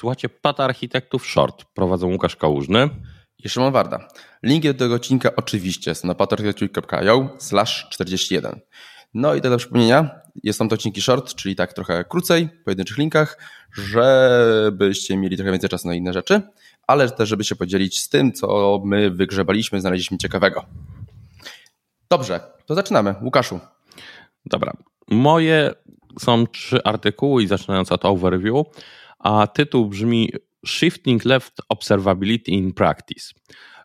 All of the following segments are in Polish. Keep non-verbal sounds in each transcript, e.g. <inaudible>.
Słuchajcie, Pata Architektów Short. Prowadzą Łukasz Kałużny. I Szymon Warda. Linki do tego odcinka oczywiście są na patarchitecture.io slash 41. No i do przypomnienia, jest tam to odcinki short, czyli tak trochę krócej, w pojedynczych linkach, żebyście mieli trochę więcej czasu na inne rzeczy, ale też żeby się podzielić z tym, co my wygrzebaliśmy, znaleźliśmy ciekawego. Dobrze, to zaczynamy. Łukaszu. Dobra. Moje są trzy artykuły i zaczynając od overview, a tytuł brzmi Shifting Left Observability in Practice.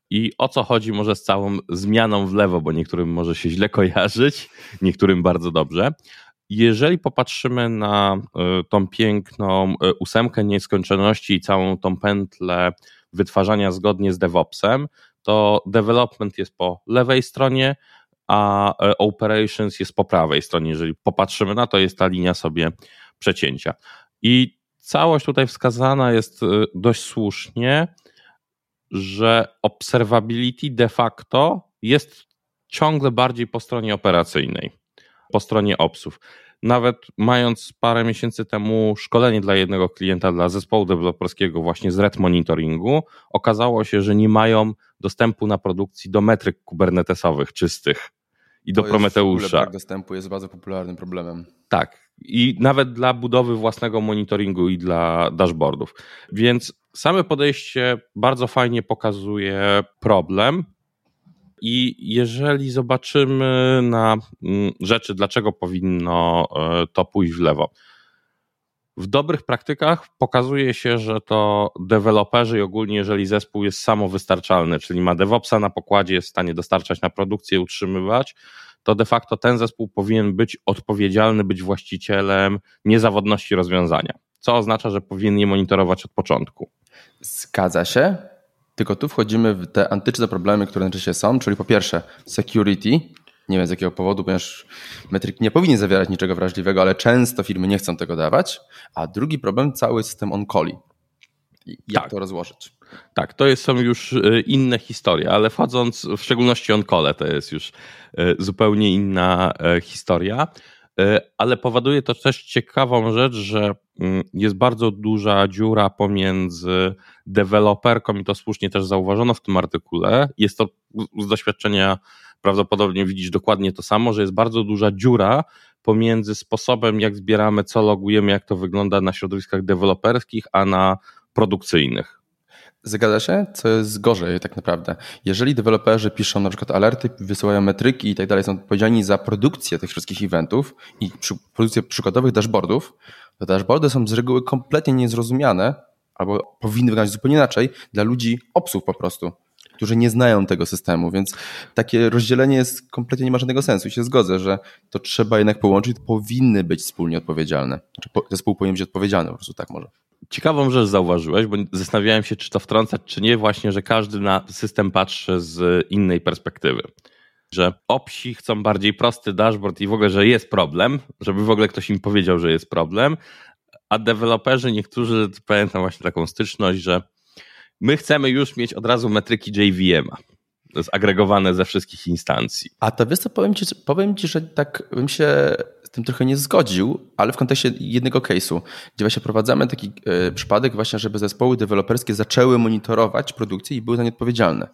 I o co chodzi może z całą zmianą w lewo, bo niektórym może się źle kojarzyć, niektórym bardzo dobrze. Jeżeli popatrzymy na e, tą piękną e, ósemkę nieskończoności i całą tą pętlę wytwarzania zgodnie z DevOpsem, to development jest po lewej stronie, a e, operations jest po prawej stronie. Jeżeli popatrzymy na to, jest ta linia sobie przecięcia. I całość tutaj wskazana jest dość słusznie że observability de facto jest ciągle bardziej po stronie operacyjnej, po stronie opsów. Nawet mając parę miesięcy temu szkolenie dla jednego klienta, dla zespołu deweloperskiego właśnie z red monitoringu, okazało się, że nie mają dostępu na produkcji do metryk kubernetesowych czystych i do to Prometeusza. Jest, brak dostępu jest bardzo popularnym problemem. Tak. I nawet dla budowy własnego monitoringu i dla dashboardów. Więc same podejście bardzo fajnie pokazuje problem. I jeżeli zobaczymy na mm, rzeczy, dlaczego powinno e, to pójść w lewo. W dobrych praktykach pokazuje się, że to deweloperzy i ogólnie, jeżeli zespół jest samowystarczalny, czyli ma DevOpsa na pokładzie, jest w stanie dostarczać na produkcję, utrzymywać, to de facto ten zespół powinien być odpowiedzialny, być właścicielem niezawodności rozwiązania, co oznacza, że powinien je monitorować od początku. Zgadza się, tylko tu wchodzimy w te antyczne problemy, które na są, czyli po pierwsze security, nie wiem z jakiego powodu, ponieważ metryk nie powinien zawierać niczego wrażliwego, ale często firmy nie chcą tego dawać, a drugi problem cały system on-calli. Jak tak. to rozłożyć? Tak, to jest, są już e, inne historie, ale wchodząc w szczególności on-call, to jest już e, zupełnie inna e, historia. Ale powoduje to też ciekawą rzecz, że mm, jest bardzo duża dziura pomiędzy deweloperką i to słusznie też zauważono w tym artykule. Jest to z doświadczenia prawdopodobnie widzisz dokładnie to samo, że jest bardzo duża dziura pomiędzy sposobem, jak zbieramy, co logujemy, jak to wygląda na środowiskach deweloperskich, a na produkcyjnych. Zgadza się? Co jest gorzej tak naprawdę? Jeżeli deweloperzy piszą na przykład alerty, wysyłają metryki i tak dalej, są odpowiedzialni za produkcję tych wszystkich eventów i produkcję przykładowych dashboardów, to dashboardy są z reguły kompletnie niezrozumiane albo powinny wyglądać zupełnie inaczej dla ludzi obsług po prostu którzy nie znają tego systemu, więc takie rozdzielenie jest kompletnie nie ma żadnego sensu. I się zgodzę, że to trzeba jednak połączyć, powinny być wspólnie odpowiedzialne. Znaczy, zespół powinien być odpowiedzialny, po prostu tak może. Ciekawą rzecz zauważyłeś, bo zastanawiałem się, czy to wtrącać, czy nie, właśnie, że każdy na system patrzy z innej perspektywy. Że opsi chcą bardziej prosty dashboard i w ogóle, że jest problem, żeby w ogóle ktoś im powiedział, że jest problem, a deweloperzy niektórzy, pamiętam właśnie taką styczność, że My chcemy już mieć od razu metryki JVM-a zagregowane ze wszystkich instancji. A to wiesz co, powiem ci, powiem ci, że tak bym się tym trochę nie zgodził, ale w kontekście jednego case'u, gdzie właśnie prowadzamy taki y, przypadek właśnie, żeby zespoły deweloperskie zaczęły monitorować produkcję i były za nie odpowiedzialne.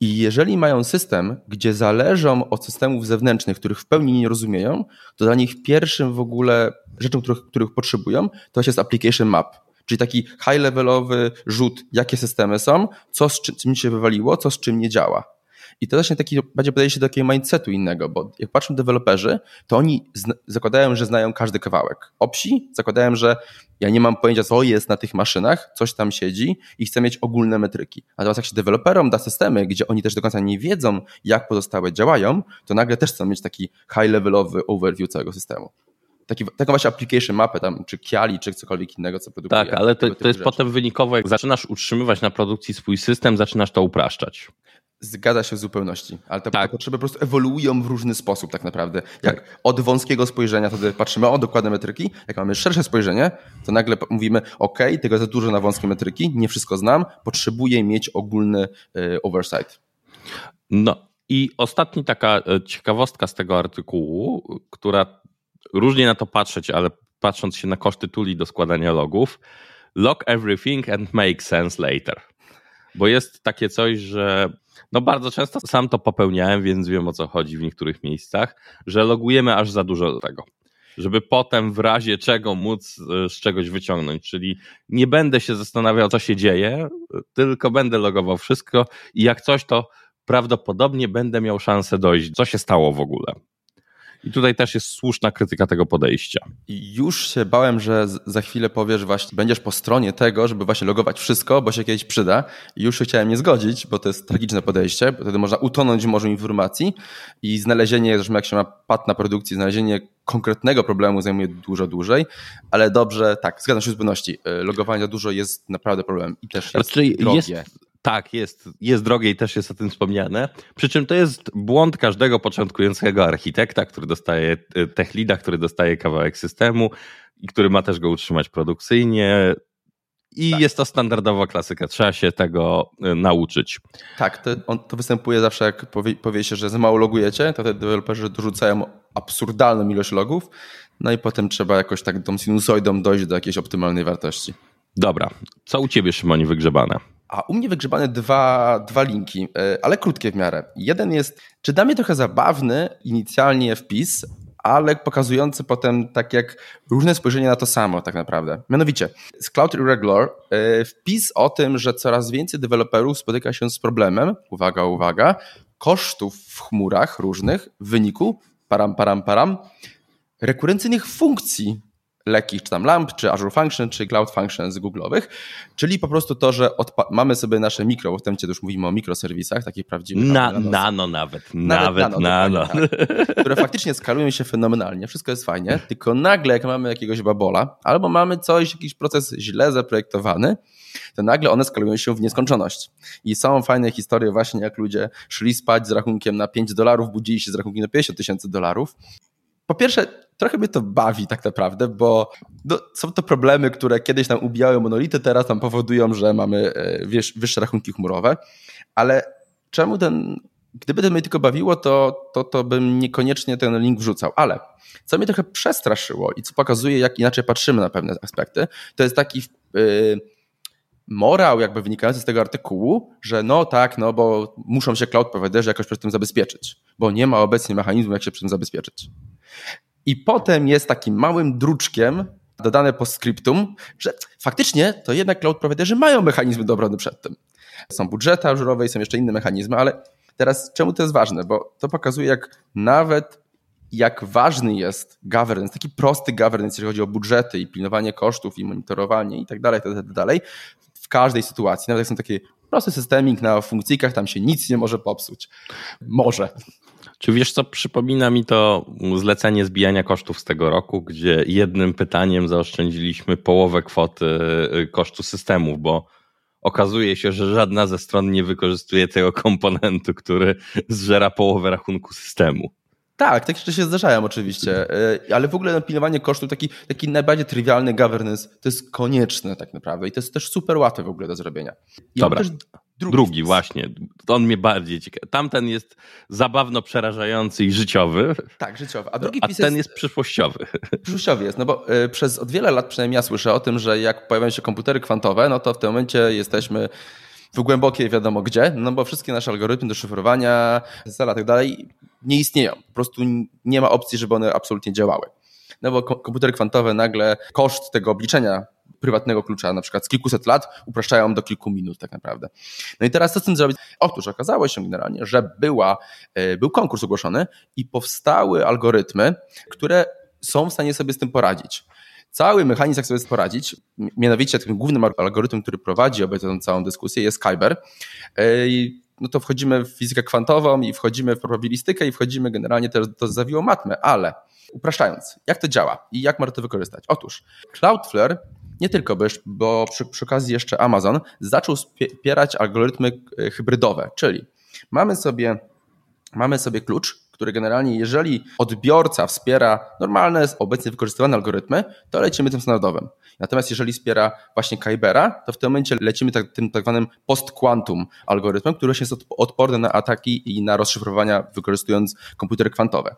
I jeżeli mają system, gdzie zależą od systemów zewnętrznych, których w pełni nie rozumieją, to dla nich pierwszym w ogóle rzeczą, których, których potrzebują, to jest application map Czyli taki high-levelowy rzut, jakie systemy są, co z czym się wywaliło, co z czym nie działa. I to właśnie taki, będzie podaje się do takiego mindsetu innego, bo jak patrzą deweloperzy, to oni zakładają, że znają każdy kawałek. Opsi zakładają, że ja nie mam pojęcia, co jest na tych maszynach, coś tam siedzi i chcę mieć ogólne metryki. Natomiast jak się deweloperom da systemy, gdzie oni też do końca nie wiedzą, jak pozostałe działają, to nagle też chcą mieć taki high-levelowy overview całego systemu taki, taką właśnie application mapę tam, czy Kiali, czy cokolwiek innego, co produkuje. Tak, ale to, to jest rzeczy. potem wynikowo, jak zaczynasz utrzymywać na produkcji swój system, zaczynasz to upraszczać. Zgadza się w zupełności, ale te tak. potrzeby po prostu ewoluują w różny sposób tak naprawdę. Jak tak. od wąskiego spojrzenia wtedy patrzymy o dokładne metryki, jak mamy szersze spojrzenie, to nagle mówimy, ok, tego za dużo na wąskie metryki, nie wszystko znam, potrzebuję mieć ogólny y, oversight. No i ostatni taka e, ciekawostka z tego artykułu, która różnie na to patrzeć, ale patrząc się na koszty tuli do składania logów, log everything and make sense later. Bo jest takie coś, że no bardzo często sam to popełniałem, więc wiem o co chodzi w niektórych miejscach, że logujemy aż za dużo tego żeby potem w razie czego móc e, z czegoś wyciągnąć. Czyli nie będę się zastanawiał, co się dzieje, tylko będę logował wszystko i jak coś, to prawdopodobnie będę miał szansę dojść, co się stało w ogóle. I tutaj też jest słuszna krytyka tego podejścia. I już się bałem, że za chwilę powiesz właśnie, będziesz po stronie tego, żeby właśnie logować wszystko, bo się kiedyś przyda. I już się chciałem nie zgodzić, bo to jest tragiczne podejście, bo wtedy można utonąć w morzu informacji i znalezienie, zresztą jak się ma pad na produkcji, znalezienie konkretnego problemu zajmuje dużo dłużej, ale dobrze, tak, zgadzam się z zupełności. Y, logowanie za dużo jest naprawdę problemem i też jest znaczy, drogie. Jest tak, jest, jest drogie i też jest o tym wspomniane. Przy czym to jest błąd każdego początkującego architekta, który dostaje y, tech leada, który dostaje kawałek systemu i który ma też go utrzymać produkcyjnie. I tak. jest to standardowa klasyka, trzeba się tego y, nauczyć. Tak, to, on, to występuje zawsze, jak powie, powie się, że za mało logujecie, to te deweloperzy dorzucają absurdalną ilość logów, no i potem trzeba jakoś tak tą sinusoidą dojść do jakiejś optymalnej wartości. Dobra, co u ciebie, Szymonie, wygrzebane? A u mnie wygrzebane dwa, dwa linki, e, ale krótkie w miarę. Jeden jest, czy dla mnie trochę zabawny inicjalnie wpis, ale pokazujący potem tak jak różne spojrzenie na to samo tak naprawdę. Mianowicie z Cloud Irregular e, wpis o tym, że coraz więcej deweloperów spotyka się z problemem, uwaga, uwaga, kosztów w chmurach różnych w wyniku, param, param, param, rekurencyjnych funkcji lekkich, czy tam LAMP, czy Azure Function, czy Cloud Functions Google'owych, czyli po prostu to, że mamy sobie nasze mikro, bo w tym już mówimy o mikroserwisach, takich prawdziwych. Na, nano nawet, nawet, nawet nano. nano. Tak, które faktycznie skalują się fenomenalnie, wszystko jest fajnie, tylko nagle jak mamy jakiegoś babola, albo mamy coś, jakiś proces źle zaprojektowany, to nagle one skalują się w nieskończoność. I są fajne historie właśnie, jak ludzie szli spać z rachunkiem na 5 dolarów, budzili się z rachunkiem na 50 tysięcy dolarów. Po pierwsze, trochę mnie to bawi tak naprawdę, bo no, są to problemy, które kiedyś nam ubijały monolity, teraz nam powodują, że mamy e, wiesz, wyższe rachunki chmurowe, ale czemu ten, gdyby to mnie tylko bawiło, to, to, to bym niekoniecznie ten link wrzucał, ale co mnie trochę przestraszyło i co pokazuje, jak inaczej patrzymy na pewne aspekty, to jest taki yy, morał jakby wynikający z tego artykułu, że no tak, no bo muszą się cloud providerzy jakoś przed tym zabezpieczyć, bo nie ma obecnie mechanizmu, jak się przed tym zabezpieczyć. I potem jest takim małym druczkiem dodane postscriptum, że faktycznie to jednak cloud providerzy mają mechanizmy do obrony przed tym. Są budżety ażurowe i są jeszcze inne mechanizmy, ale teraz czemu to jest ważne? Bo to pokazuje, jak nawet jak ważny jest governance, taki prosty governance, jeżeli chodzi o budżety i pilnowanie kosztów i monitorowanie i tak dalej, tak dalej, każdej sytuacji. Nawet jak są takie prosty systemik na funkcyjkach, tam się nic nie może popsuć. Może. Czy wiesz co, przypomina mi to zlecenie zbijania kosztów z tego roku, gdzie jednym pytaniem zaoszczędziliśmy połowę kwoty y, kosztu systemów, bo okazuje się, że żadna ze stron nie wykorzystuje tego komponentu, który zżera połowę rachunku systemu. Tak, takie rzeczy się zdarzają oczywiście, y, ale w ogóle pilnowanie kosztów, taki, taki najbardziej trywialny governance, to jest konieczne tak naprawdę i to jest też super łatwe w ogóle do zrobienia. I Dobra. Drugi, Drugi właśnie. On mnie bardziej ciekawi. Tamten jest zabawno przerażający i życiowy. Tak, życiowy. A drugi a ten jest, jest przyszłościowy. Przyszłościowy jest, no bo y, przez od wiele lat przynajmniej ja słyszę o tym, że jak pojawiają się komputery kwantowe, no to w tym momencie jesteśmy w głębokiej wiadomo gdzie, no bo wszystkie nasze algorytmy do szyfrowania, SSL i tak dalej nie istnieją. Po prostu nie ma opcji, żeby one absolutnie działały. No bo komputery kwantowe nagle koszt tego obliczenia prywatnego klucza, na przykład z kilkuset lat, upraszczają do kilku minut tak naprawdę. No i teraz co z tym zrobić? Otóż okazało się generalnie, że była, e, był konkurs ogłoszony i powstały algorytmy, które są w stanie sobie z tym poradzić. Cały mechanizm, jak sobie poradzić, mianowicie tym głównym algorytmem, który prowadzi obecną całą dyskusję jest Kyber. No to wchodzimy w fizykę kwantową i wchodzimy w probabilistykę i wchodzimy generalnie też do zawiło matmę, ale upraszczając, jak to działa i jak można to wykorzystać? Otóż Cloudflare nie tylko, bo przy, przy okazji jeszcze Amazon zaczął wspierać algorytmy e, hybrydowe, czyli mamy sobie, mamy sobie klucz, który generalnie, jeżeli odbiorca wspiera normalne, obecnie wykorzystywane algorytmy, to lecimy tym standardowym. Natomiast jeżeli wspiera właśnie Kybera, to w tym momencie lecimy tak, tym tak zwanym post-quantum algorytmem, który jest odporny na ataki i na rozszyfrowania wykorzystując komputery kwantowe.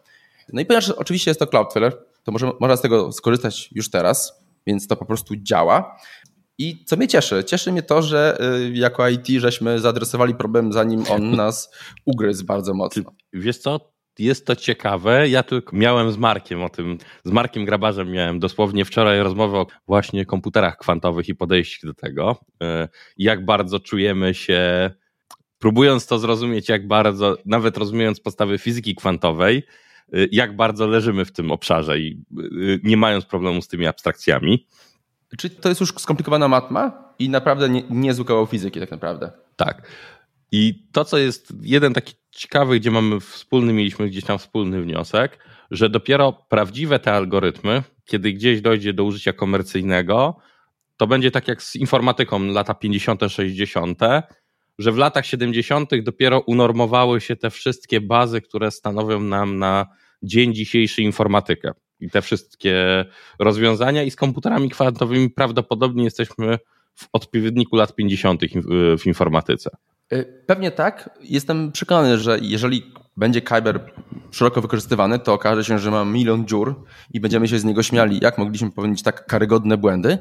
No i ponieważ oczywiście jest to Cloudflare, to może, można z tego skorzystać już teraz, więc to po prostu działa. I co mnie cieszy? Cieszy mnie to, że y, jako IT żeśmy zaadresowali problem, zanim on <laughs> nas ugryzł bardzo mocno. Wiesz co? Jest to ciekawe. Ja tylko miałem z Markiem o tym, z Markiem Grabarzem miałem dosłownie wczoraj rozmowę o właśnie komputerach kwantowych i podejściu do tego. Y, jak bardzo czujemy się, próbując to zrozumieć, jak bardzo, nawet rozumiejąc podstawy fizyki kwantowej, y, jak bardzo leżymy w tym obszarze i nie mając problemu z tymi abstrakcjami. Czy to jest już skomplikowana matma i naprawdę nie, nie fizyki tak naprawdę? Tak. I to, co jest jeden taki ciekawy, gdzie mamy wspólny, mieliśmy gdzieś tam wspólny wniosek, że dopiero prawdziwe te algorytmy, kiedy gdzieś dojdzie do użycia komercyjnego, to będzie tak jak z informatyką lata 50., 60., że w latach 70. dopiero unormowały się te wszystkie bazy, które stanowią nam na dzień dzisiejszy informatykę i te wszystkie rozwiązania i z komputerami kwantowymi prawdopodobnie jesteśmy w odpowiedniku lat 50. w informatyce. Y, pewnie tak. Jestem przekonany, że jeżeli będzie Kyber szeroko wykorzystywany, to okaże się, że ma milion dziur i będziemy się z niego śmiali, jak mogliśmy popełnić tak karygodne błędy.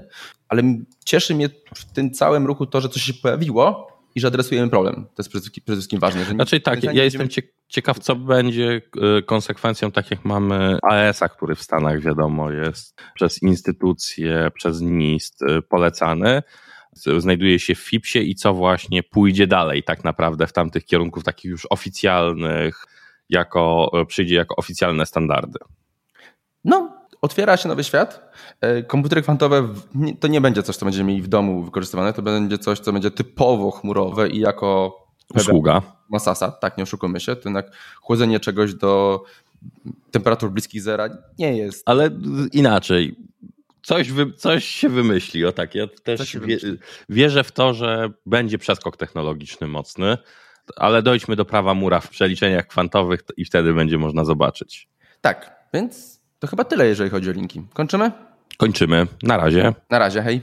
Ale cieszy mnie w tym całym ruchu to, że coś się pojawiło i że adresujemy problem. To jest przede wszystkim ważne. Że znaczy tak, ja jestem ciekaw, co będzie e, konsekwencją, tak jak mamy AES-a, który w Stanach wiadomo jest przez instytucje, przez NIST e, polecany znajduje się w FIPSie i co właśnie pójdzie dalej tak naprawdę w tamtych kierunków takich już oficjalnych, jako przyjdzie jako oficjalne standardy. No, otwiera się nowy świat. E, komputery kwantowe to nie będzie coś, co będziemy mieli w domu wykorzystywane, to będzie coś, co będzie typowo chmurowe i jako usługa. Masasa, tak, nie oszukujmy się. To jednak chłodzenie czegoś do temperatur bliskich zera nie jest. Ale inaczej. Coś, wy, coś się wymyśli, o tak. Ja też wie, wierzę w to, że będzie przeskok technologiczny mocny, ale dojdźmy do prawa mura w przeliczeniach kwantowych i wtedy będzie można zobaczyć. Tak, więc to chyba tyle, jeżeli chodzi o linki. Kończymy? Kończymy. Na razie. Na razie, hej.